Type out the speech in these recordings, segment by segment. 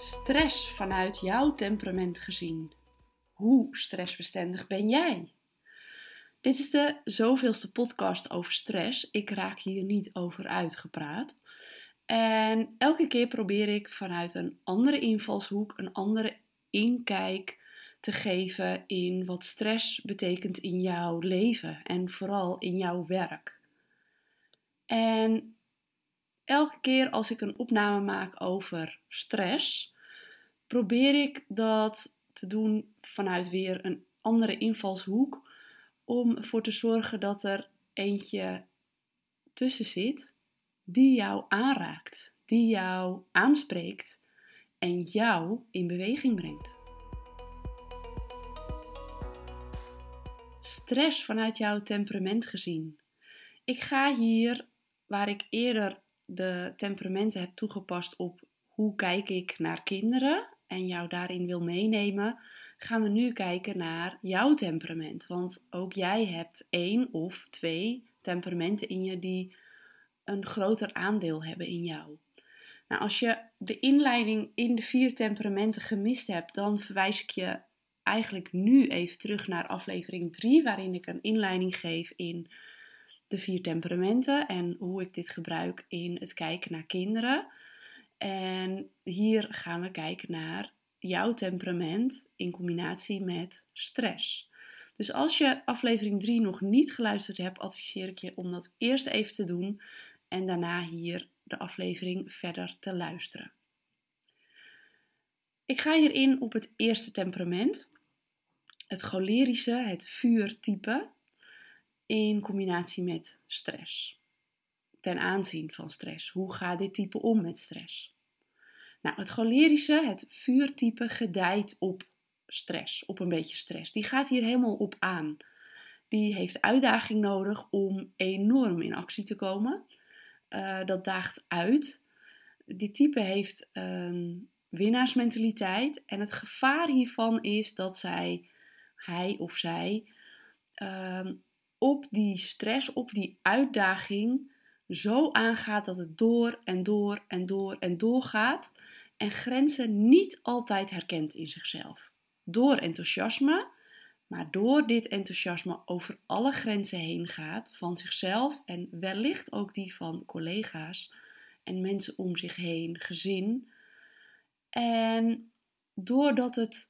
Stress vanuit jouw temperament gezien. Hoe stressbestendig ben jij? Dit is de zoveelste podcast over stress. Ik raak hier niet over uitgepraat. En elke keer probeer ik vanuit een andere invalshoek, een andere inkijk te geven in wat stress betekent in jouw leven en vooral in jouw werk. En elke keer als ik een opname maak over stress, probeer ik dat te doen vanuit weer een andere invalshoek. Om ervoor te zorgen dat er eentje tussen zit die jou aanraakt, die jou aanspreekt en jou in beweging brengt. Stress vanuit jouw temperament gezien. Ik ga hier, waar ik eerder de temperamenten heb toegepast op hoe kijk ik naar kinderen en jou daarin wil meenemen, gaan we nu kijken naar jouw temperament. Want ook jij hebt één of twee temperamenten in je die een groter aandeel hebben in jou. Nou, als je de inleiding in de vier temperamenten gemist hebt, dan verwijs ik je eigenlijk nu even terug naar aflevering 3, waarin ik een inleiding geef in de vier temperamenten en hoe ik dit gebruik in het kijken naar kinderen. En hier gaan we kijken naar jouw temperament in combinatie met stress. Dus als je aflevering 3 nog niet geluisterd hebt, adviseer ik je om dat eerst even te doen en daarna hier de aflevering verder te luisteren. Ik ga hierin op het eerste temperament, het cholerische, het vuurtype in combinatie met stress. Ten aanzien van stress. Hoe gaat dit type om met stress? Nou, het cholerische, het vuurtype, gedijt op stress, op een beetje stress. Die gaat hier helemaal op aan. Die heeft uitdaging nodig om enorm in actie te komen. Uh, dat daagt uit. Dit type heeft een winnaarsmentaliteit. En het gevaar hiervan is dat zij, hij of zij, uh, op die stress, op die uitdaging zo aangaat dat het door en door en door en door gaat en grenzen niet altijd herkent in zichzelf. Door enthousiasme, maar door dit enthousiasme over alle grenzen heen gaat van zichzelf en wellicht ook die van collega's en mensen om zich heen, gezin. En doordat het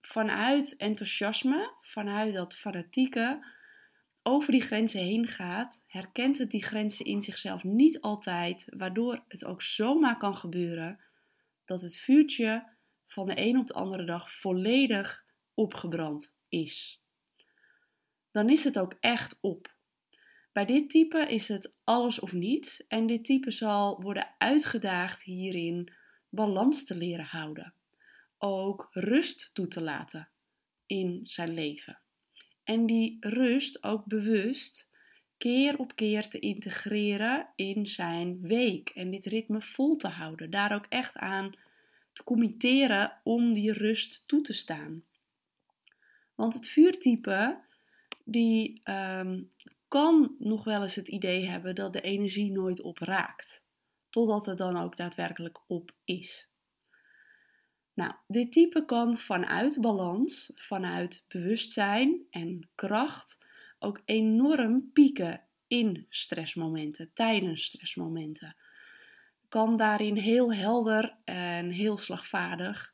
vanuit enthousiasme, vanuit dat fanatieke, over die grenzen heen gaat, herkent het die grenzen in zichzelf niet altijd, waardoor het ook zomaar kan gebeuren dat het vuurtje van de een op de andere dag volledig opgebrand is. Dan is het ook echt op. Bij dit type is het alles of niets en dit type zal worden uitgedaagd hierin balans te leren houden. Ook rust toe te laten in zijn leven en die rust ook bewust keer op keer te integreren in zijn week en dit ritme vol te houden. Daar ook echt aan te committeren om die rust toe te staan. Want het vuurtype die ehm, kan nog wel eens het idee hebben dat de energie nooit opraakt, totdat het dan ook daadwerkelijk op is. Nou, dit type kan vanuit balans, vanuit bewustzijn en kracht ook enorm pieken in stressmomenten, tijdens stressmomenten. Kan daarin heel helder en heel slagvaardig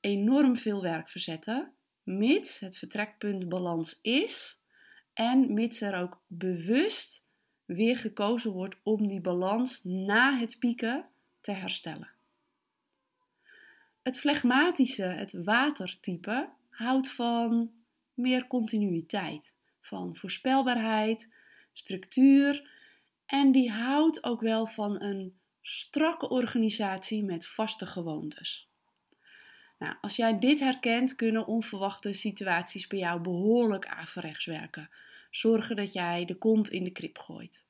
enorm veel werk verzetten, mits het vertrekpunt balans is en mits er ook bewust weer gekozen wordt om die balans na het pieken te herstellen. Het flegmatische, het watertype, houdt van meer continuïteit, van voorspelbaarheid, structuur en die houdt ook wel van een strakke organisatie met vaste gewoontes. Nou, als jij dit herkent, kunnen onverwachte situaties bij jou behoorlijk averechts werken. Zorgen dat jij de kont in de krip gooit.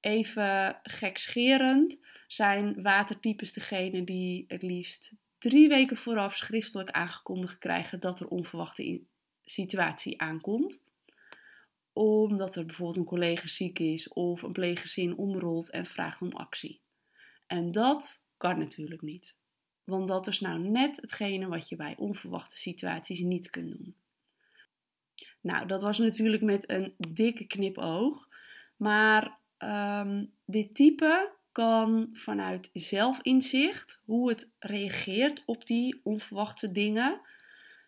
Even gekscherend zijn watertypes degene die het liefst drie weken vooraf schriftelijk aangekondigd krijgen dat er onverwachte situatie aankomt. Omdat er bijvoorbeeld een collega ziek is of een pleeggezin omrolt en vraagt om actie. En dat kan natuurlijk niet. Want dat is nou net hetgene wat je bij onverwachte situaties niet kunt doen. Nou, dat was natuurlijk met een dikke knipoog. Maar ehm, dit type kan vanuit zelfinzicht, hoe het reageert op die onverwachte dingen,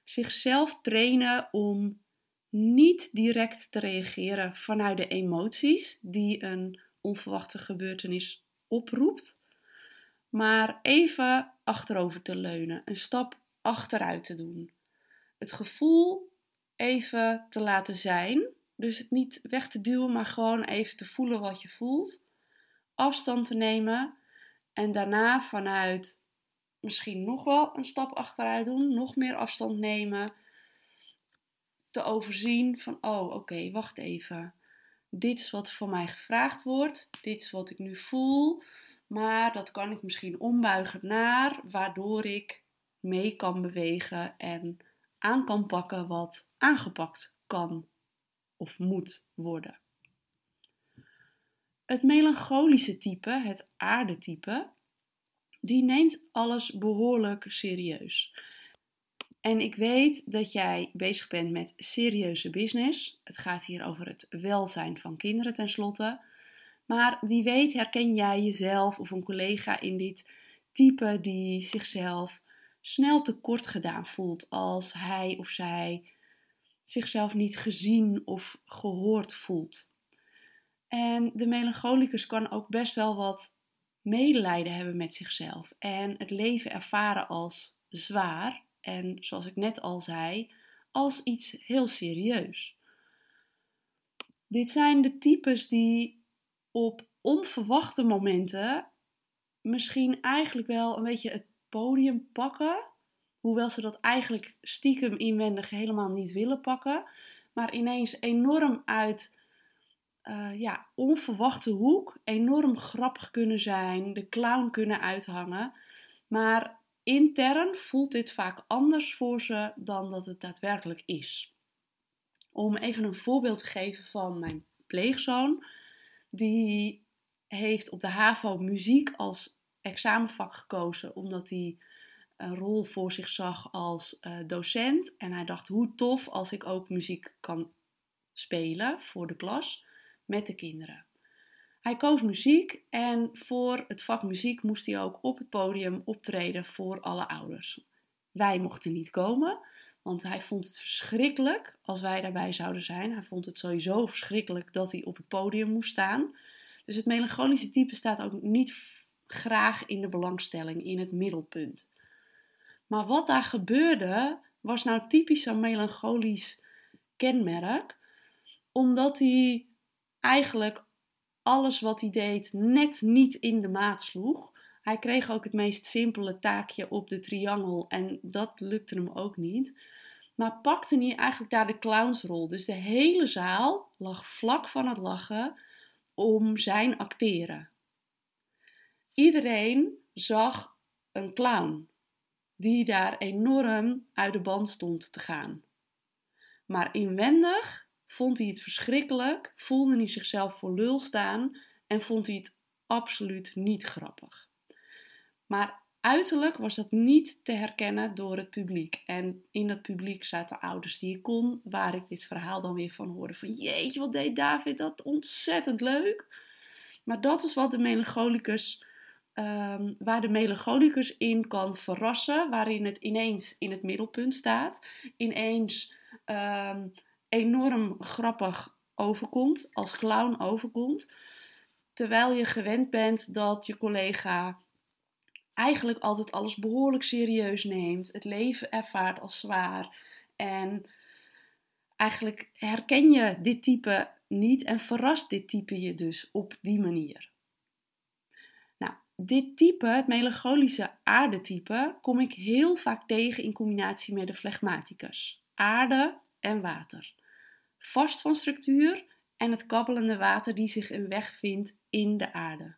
zichzelf trainen om niet direct te reageren vanuit de emoties die een onverwachte gebeurtenis oproept, maar even achterover te leunen, een stap achteruit te doen. Het gevoel even te laten zijn, dus het niet weg te duwen, maar gewoon even te voelen wat je voelt, afstand te nemen en daarna vanuit misschien nog wel een stap achteruit doen, nog meer afstand nemen, te overzien van, oh oké, wacht even. Dit is wat van mij gevraagd wordt, dit is wat ik nu voel, maar dat kan ik misschien ombuigen naar, waardoor ik mee kan bewegen en aan kan pakken wat aangepakt kan of moet worden. Het melancholische type, het aardetype, die neemt alles behoorlijk serieus. En ik weet dat jij bezig bent met serieuze business. Het gaat hier over het welzijn van kinderen tenslotte. Maar wie weet herken jij jezelf of een collega in dit type die zichzelf snel tekort gedaan voelt als hij of zij zichzelf niet gezien of gehoord voelt. En de melancholicus kan ook best wel wat medelijden hebben met zichzelf en het leven ervaren als zwaar en, zoals ik net al zei, als iets heel serieus. Dit zijn de types die op onverwachte momenten misschien eigenlijk wel een beetje het podium pakken. Hoewel ze dat eigenlijk stiekem inwendig helemaal niet willen pakken. Maar ineens enorm uit uh, ja, onverwachte hoek enorm grappig kunnen zijn. De clown kunnen uithangen. Maar intern voelt dit vaak anders voor ze dan dat het daadwerkelijk is. Om even een voorbeeld te geven van mijn pleegzoon. Die heeft op de HAVO muziek als examenvak gekozen omdat hij een rol voor zich zag als uh, docent. En hij dacht hoe tof als ik ook muziek kan spelen voor de klas met de kinderen. Hij koos muziek en voor het vak muziek moest hij ook op het podium optreden voor alle ouders. Wij mochten niet komen, want hij vond het verschrikkelijk als wij daarbij zouden zijn. Hij vond het sowieso verschrikkelijk dat hij op het podium moest staan. Dus het melancholische type staat ook niet graag in de belangstelling, in het middelpunt. Maar wat daar gebeurde, was nou typisch een melancholisch kenmerk, omdat hij eigenlijk alles wat hij deed net niet in de maat sloeg. Hij kreeg ook het meest simpele taakje op de triangel en dat lukte hem ook niet. Maar pakte hij eigenlijk daar de clownsrol. Dus de hele zaal lag vlak van het lachen om zijn acteren. Iedereen zag een clown die daar enorm uit de band stond te gaan. Maar inwendig vond hij het verschrikkelijk, voelde hij zichzelf voor lul staan en vond hij het absoluut niet grappig. Maar uiterlijk was dat niet te herkennen door het publiek. En in dat publiek zaten ouders die ik kon, waar ik dit verhaal dan weer van hoorde. Van jeetje, wat deed David dat ontzettend leuk. Maar dat is wat de melancholicus, um, waar de melancholicus in kan verrassen. Waarin het ineens in het middelpunt staat. Ineens um, enorm grappig overkomt, als clown overkomt. Terwijl je gewend bent dat je collega eigenlijk altijd alles behoorlijk serieus neemt, het leven ervaart als zwaar. En eigenlijk herken je dit type niet en verrast dit type je dus op die manier. Nou, dit type, het melancholische aardetype, kom ik heel vaak tegen in combinatie met de flegmaticus. Aarde en water vast van structuur en het kabbelende water die zich een weg vindt in de aarde.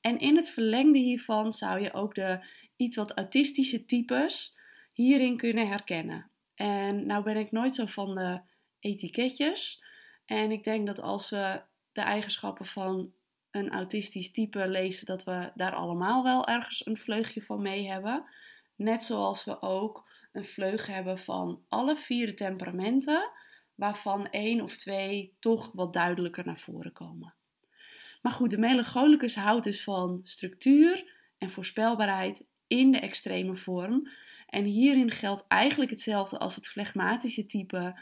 En in het verlengde hiervan zou je ook de iets wat autistische types hierin kunnen herkennen. En nou ben ik nooit zo van de etiketjes. En ik denk dat als we de eigenschappen van een autistisch type lezen dat we daar allemaal wel ergens een vleugje van mee hebben. Net zoals we ook een vleug hebben van alle vier temperamenten, waarvan één of twee toch wat duidelijker naar voren komen. Maar goed, de melancholicus houdt dus van structuur en voorspelbaarheid in de extreme vorm. En hierin geldt eigenlijk hetzelfde als het flegmatische type.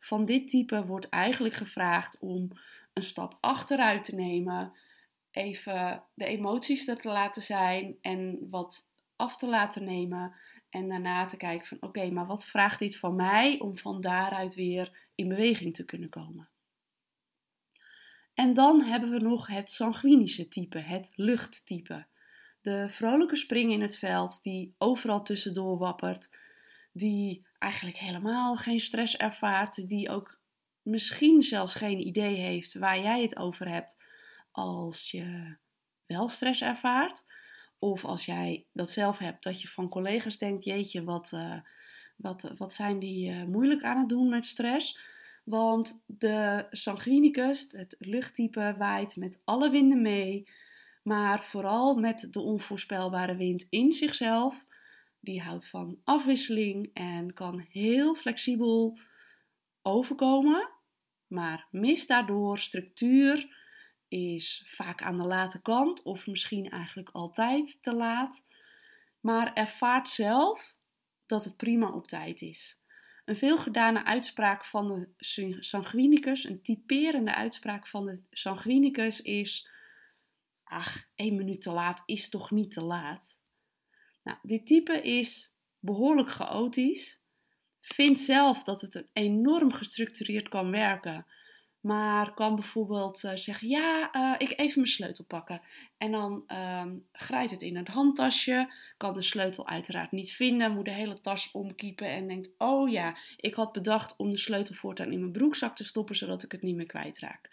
Van dit type wordt eigenlijk gevraagd om een stap achteruit te nemen, even de emoties er te laten zijn en wat af te laten nemen. En daarna te kijken van oké, maar wat vraagt dit van mij om van daaruit weer in beweging te kunnen komen. En dan hebben we nog het sanguinische type, het luchttype. De vrolijke spring in het veld, die overal tussendoor wappert, die eigenlijk helemaal geen stress ervaart, die ook misschien zelfs geen idee heeft waar jij het over hebt als je wel stress ervaart. Of als jij dat zelf hebt, dat je van collega's denkt: jeetje, wat, uh, wat, wat zijn die uh, moeilijk aan het doen met stress? Want de sanguinicus, het luchttype, waait met alle winden mee. Maar vooral met de onvoorspelbare wind in zichzelf. Die houdt van afwisseling en kan heel flexibel overkomen. Maar mist daardoor structuur, is vaak aan de late kant of misschien eigenlijk altijd te laat. Maar ervaart zelf dat het prima op tijd is. Een veelgedane uitspraak van de sanguinicus, een typerende uitspraak van de sanguinicus is: Ach, één minuut te laat is toch niet te laat? Nou, dit type is behoorlijk chaotisch, vindt zelf dat het enorm gestructureerd kan werken, maar kan bijvoorbeeld uh, zeggen: Ja, uh, ik even mijn sleutel pakken. En dan um, grijpt het in het handtasje. Kan de sleutel uiteraard niet vinden. Moet de hele tas omkiepen. En denkt: Oh ja, ik had bedacht om de sleutel voortaan in mijn broekzak te stoppen. Zodat ik het niet meer kwijtraak.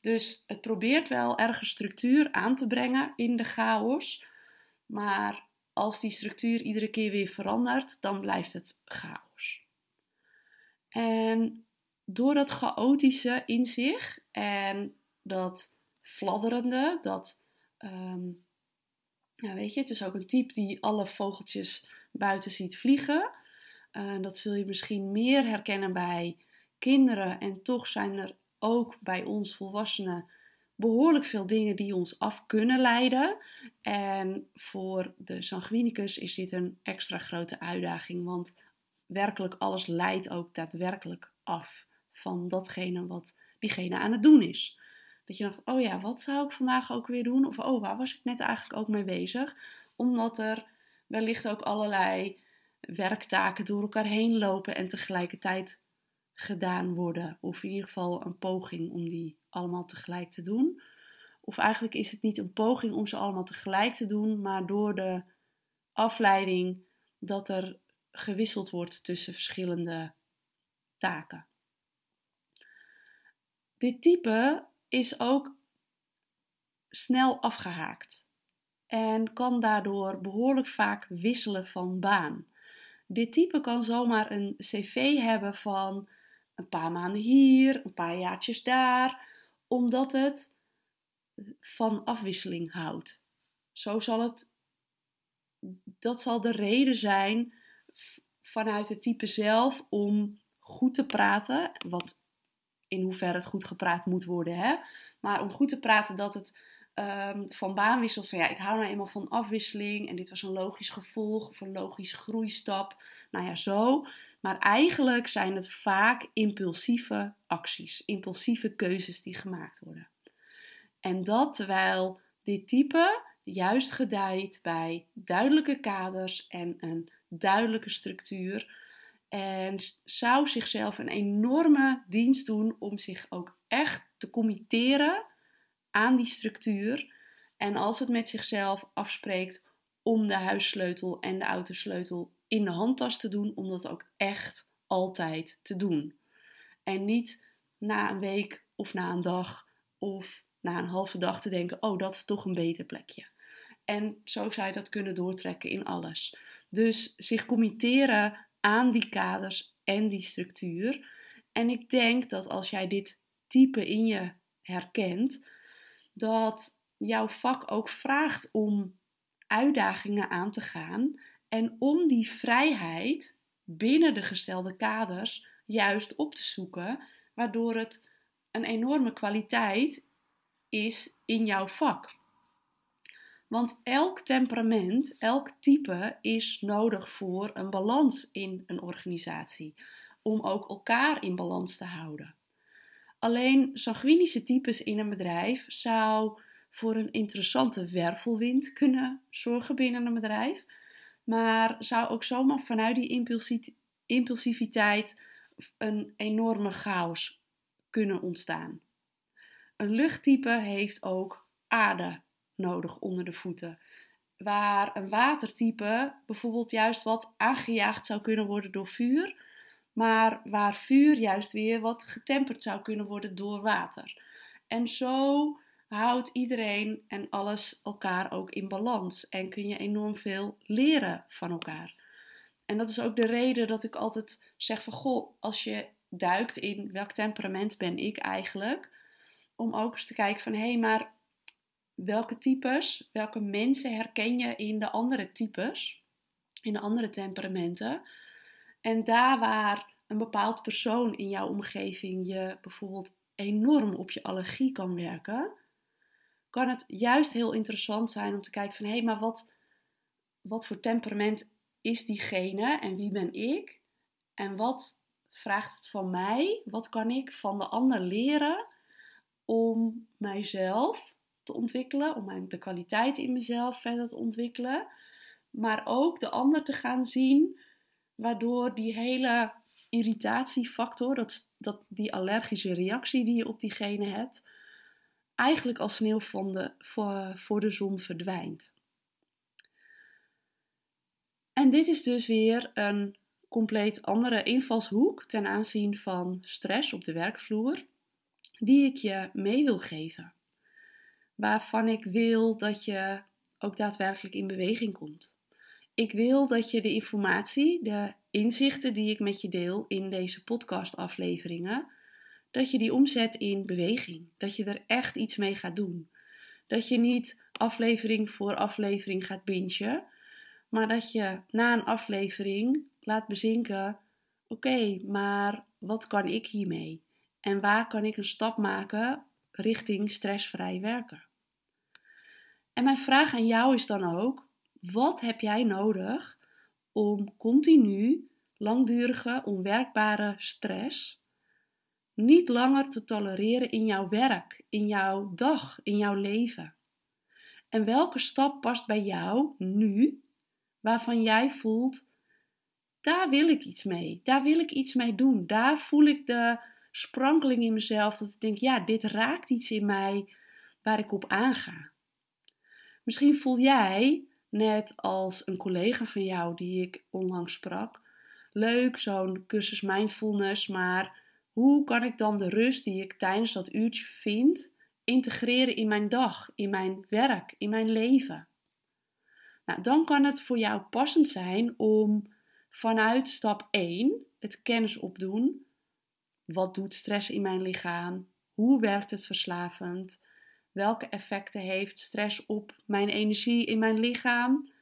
Dus het probeert wel ergens structuur aan te brengen in de chaos. Maar als die structuur iedere keer weer verandert, dan blijft het chaos. En door dat chaotische in zich en dat fladderende, dat, um, ja, weet je, het is ook een type die alle vogeltjes buiten ziet vliegen. Uh, dat zul je misschien meer herkennen bij kinderen en toch zijn er ook bij ons volwassenen behoorlijk veel dingen die ons af kunnen leiden. En voor de sanguinicus is dit een extra grote uitdaging, want werkelijk alles leidt ook daadwerkelijk af van datgene wat diegene aan het doen is. Dat je dacht, oh ja, wat zou ik vandaag ook weer doen? Of oh, waar was ik net eigenlijk ook mee bezig? Omdat er wellicht ook allerlei werktaken door elkaar heen lopen en tegelijkertijd gedaan worden. Of in ieder geval een poging om die allemaal tegelijk te doen. Of eigenlijk is het niet een poging om ze allemaal tegelijk te doen, maar door de afleiding dat er gewisseld wordt tussen verschillende taken. Dit type is ook snel afgehaakt en kan daardoor behoorlijk vaak wisselen van baan. Dit type kan zomaar een cv hebben van een paar maanden hier, een paar jaartjes daar, omdat het van afwisseling houdt. Zo zal het, dat zal de reden zijn vanuit het type zelf om goed te praten, wat in hoeverre het goed gepraat moet worden. Hè? Maar om goed te praten dat het um, van baan wisselt. Van ja, ik hou nou eenmaal van afwisseling. En dit was een logisch gevolg of een logisch groeistap. Nou ja, zo. Maar eigenlijk zijn het vaak impulsieve acties, impulsieve keuzes die gemaakt worden. En dat terwijl dit type juist gedijt bij duidelijke kaders en een duidelijke structuur en zou zichzelf een enorme dienst doen om zich ook echt te committeren aan die structuur. En als het met zichzelf afspreekt om de huissleutel en de autosleutel in de handtas te doen, om dat ook echt altijd te doen. En niet na een week of na een dag of na een halve dag te denken: oh, dat is toch een beter plekje. En zo zou je dat kunnen doortrekken in alles. Dus zich committeren aan die kaders en die structuur. En ik denk dat als jij dit type in je herkent, dat jouw vak ook vraagt om uitdagingen aan te gaan en om die vrijheid binnen de gestelde kaders juist op te zoeken, waardoor het een enorme kwaliteit is in jouw vak. Want elk temperament, elk type is nodig voor een balans in een organisatie, om ook elkaar in balans te houden. Alleen sanguinische types in een bedrijf zou voor een interessante wervelwind kunnen zorgen binnen een bedrijf, maar zou ook zomaar vanuit die impulsiviteit een enorme chaos kunnen ontstaan. Een luchttype heeft ook aarde nodig onder de voeten. Waar een watertype bijvoorbeeld juist wat aangejaagd zou kunnen worden door vuur, maar waar vuur juist weer wat getemperd zou kunnen worden door water. En zo houdt iedereen en alles elkaar ook in balans en kun je enorm veel leren van elkaar. En dat is ook de reden dat ik altijd zeg van goh, als je duikt in welk temperament ben ik eigenlijk, om ook eens te kijken van hé, hey, maar welke types, welke mensen herken je in de andere types, in de andere temperamenten. En daar waar een bepaald persoon in jouw omgeving je bijvoorbeeld enorm op je allergie kan werken, kan het juist heel interessant zijn om te kijken van hé, hey, maar wat, wat voor temperament is diegene en wie ben ik? En wat vraagt het van mij? Wat kan ik van de ander leren om mijzelf te ontwikkelen, om de kwaliteit in mezelf verder te ontwikkelen, maar ook de ander te gaan zien, waardoor die hele irritatiefactor, dat, dat, die allergische reactie die je op diegene hebt, eigenlijk als sneeuw voor, voor de zon verdwijnt. En dit is dus weer een compleet andere invalshoek ten aanzien van stress op de werkvloer, die ik je mee wil geven. Waarvan ik wil dat je ook daadwerkelijk in beweging komt. Ik wil dat je de informatie, de inzichten die ik met je deel in deze podcastafleveringen, dat je die omzet in beweging. Dat je er echt iets mee gaat doen. Dat je niet aflevering voor aflevering gaat bingen, maar dat je na een aflevering laat bezinken: oké, maar wat kan ik hiermee? En waar kan ik een stap maken richting stressvrij werken? En mijn vraag aan jou is dan ook: wat heb jij nodig om continu langdurige, onwerkbare stress niet langer te tolereren in jouw werk, in jouw dag, in jouw leven? En welke stap past bij jou nu, waarvan jij voelt, daar wil ik iets mee, daar wil ik iets mee doen, daar voel ik de sprankeling in mezelf, dat ik denk, ja, dit raakt iets in mij waar ik op aanga. Misschien voel jij, net als een collega van jou die ik onlangs sprak, leuk zo'n cursus mindfulness, maar hoe kan ik dan de rust die ik tijdens dat uurtje vind integreren in mijn dag, in mijn werk, in mijn leven? Nou, dan kan het voor jou passend zijn om vanuit stap 1 het kennis opdoen. Wat doet stress in mijn lichaam? Hoe werkt het verslavend? Welke effecten heeft stress op mijn energie in mijn lichaam?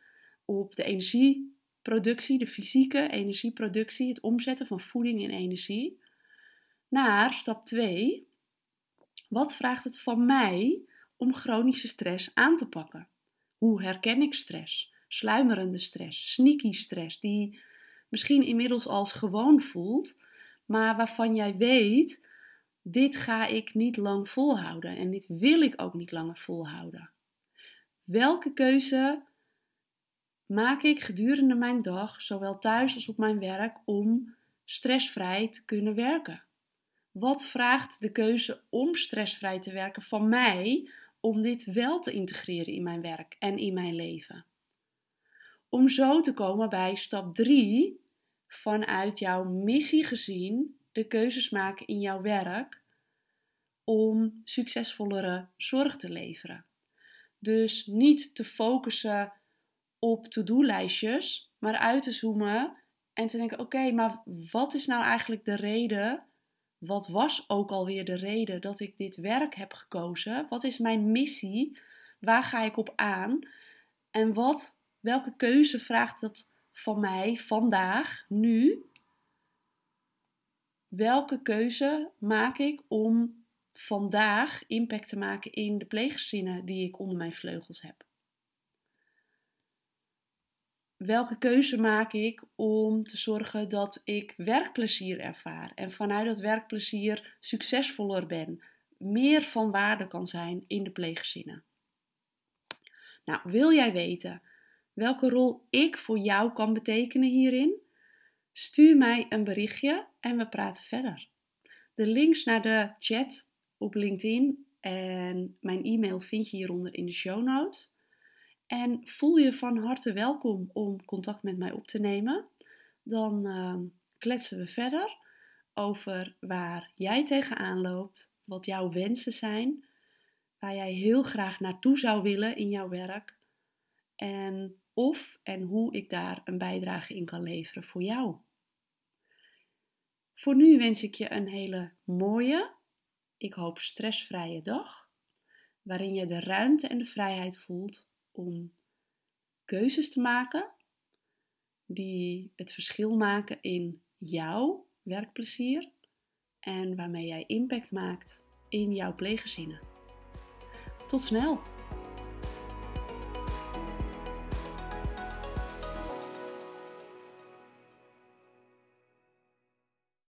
Op de energieproductie, de fysieke energieproductie, het omzetten van voeding in energie? naar stap 2. Wat vraagt het van mij om chronische stress aan te pakken? Hoe herken ik stress? Sluimerende stress, sneaky stress, die misschien inmiddels als gewoon voelt, maar waarvan jij weet: dit ga ik niet lang volhouden en dit wil ik ook niet langer volhouden. Welke keuze maak ik gedurende mijn dag, zowel thuis als op mijn werk, om stressvrij te kunnen werken? Wat vraagt de keuze om stressvrij te werken van mij om dit wel te integreren in mijn werk en in mijn leven? Om zo te komen bij stap 3, vanuit jouw missie gezien, de keuzes maken in jouw werk om succesvollere zorg te leveren. Dus niet te focussen op to-do-lijstjes, maar uit te zoomen en te denken: oké, maar wat is nou eigenlijk de reden wat was ook alweer de reden dat ik dit werk heb gekozen? Wat is mijn missie? Waar ga ik op aan? En wat, welke keuze vraagt dat van mij vandaag, nu? Welke keuze maak ik om vandaag impact te maken in de pleeggezinnen die ik onder mijn vleugels heb? Welke keuze maak ik om te zorgen dat ik werkplezier ervaar en vanuit dat werkplezier succesvoller ben, meer van waarde kan zijn in de pleeggezinnen? Nou, wil jij weten welke rol ik voor jou kan betekenen hierin? Stuur mij een berichtje en we praten verder. De links naar de chat op LinkedIn en mijn e-mail vind je hieronder in de show notes. En voel je van harte welkom om contact met mij op te nemen. Dan uh, kletsen we verder over waar jij tegenaan loopt, wat jouw wensen zijn, waar jij heel graag naartoe zou willen in jouw werk. En of en hoe ik daar een bijdrage in kan leveren voor jou. Voor nu wens ik je een hele mooie, ik hoop stressvrije dag, waarin je de ruimte en de vrijheid voelt om keuzes te maken die het verschil maken in jouw werkplezier en waarmee jij impact maakt in jouw pleeggezinnen. Tot snel!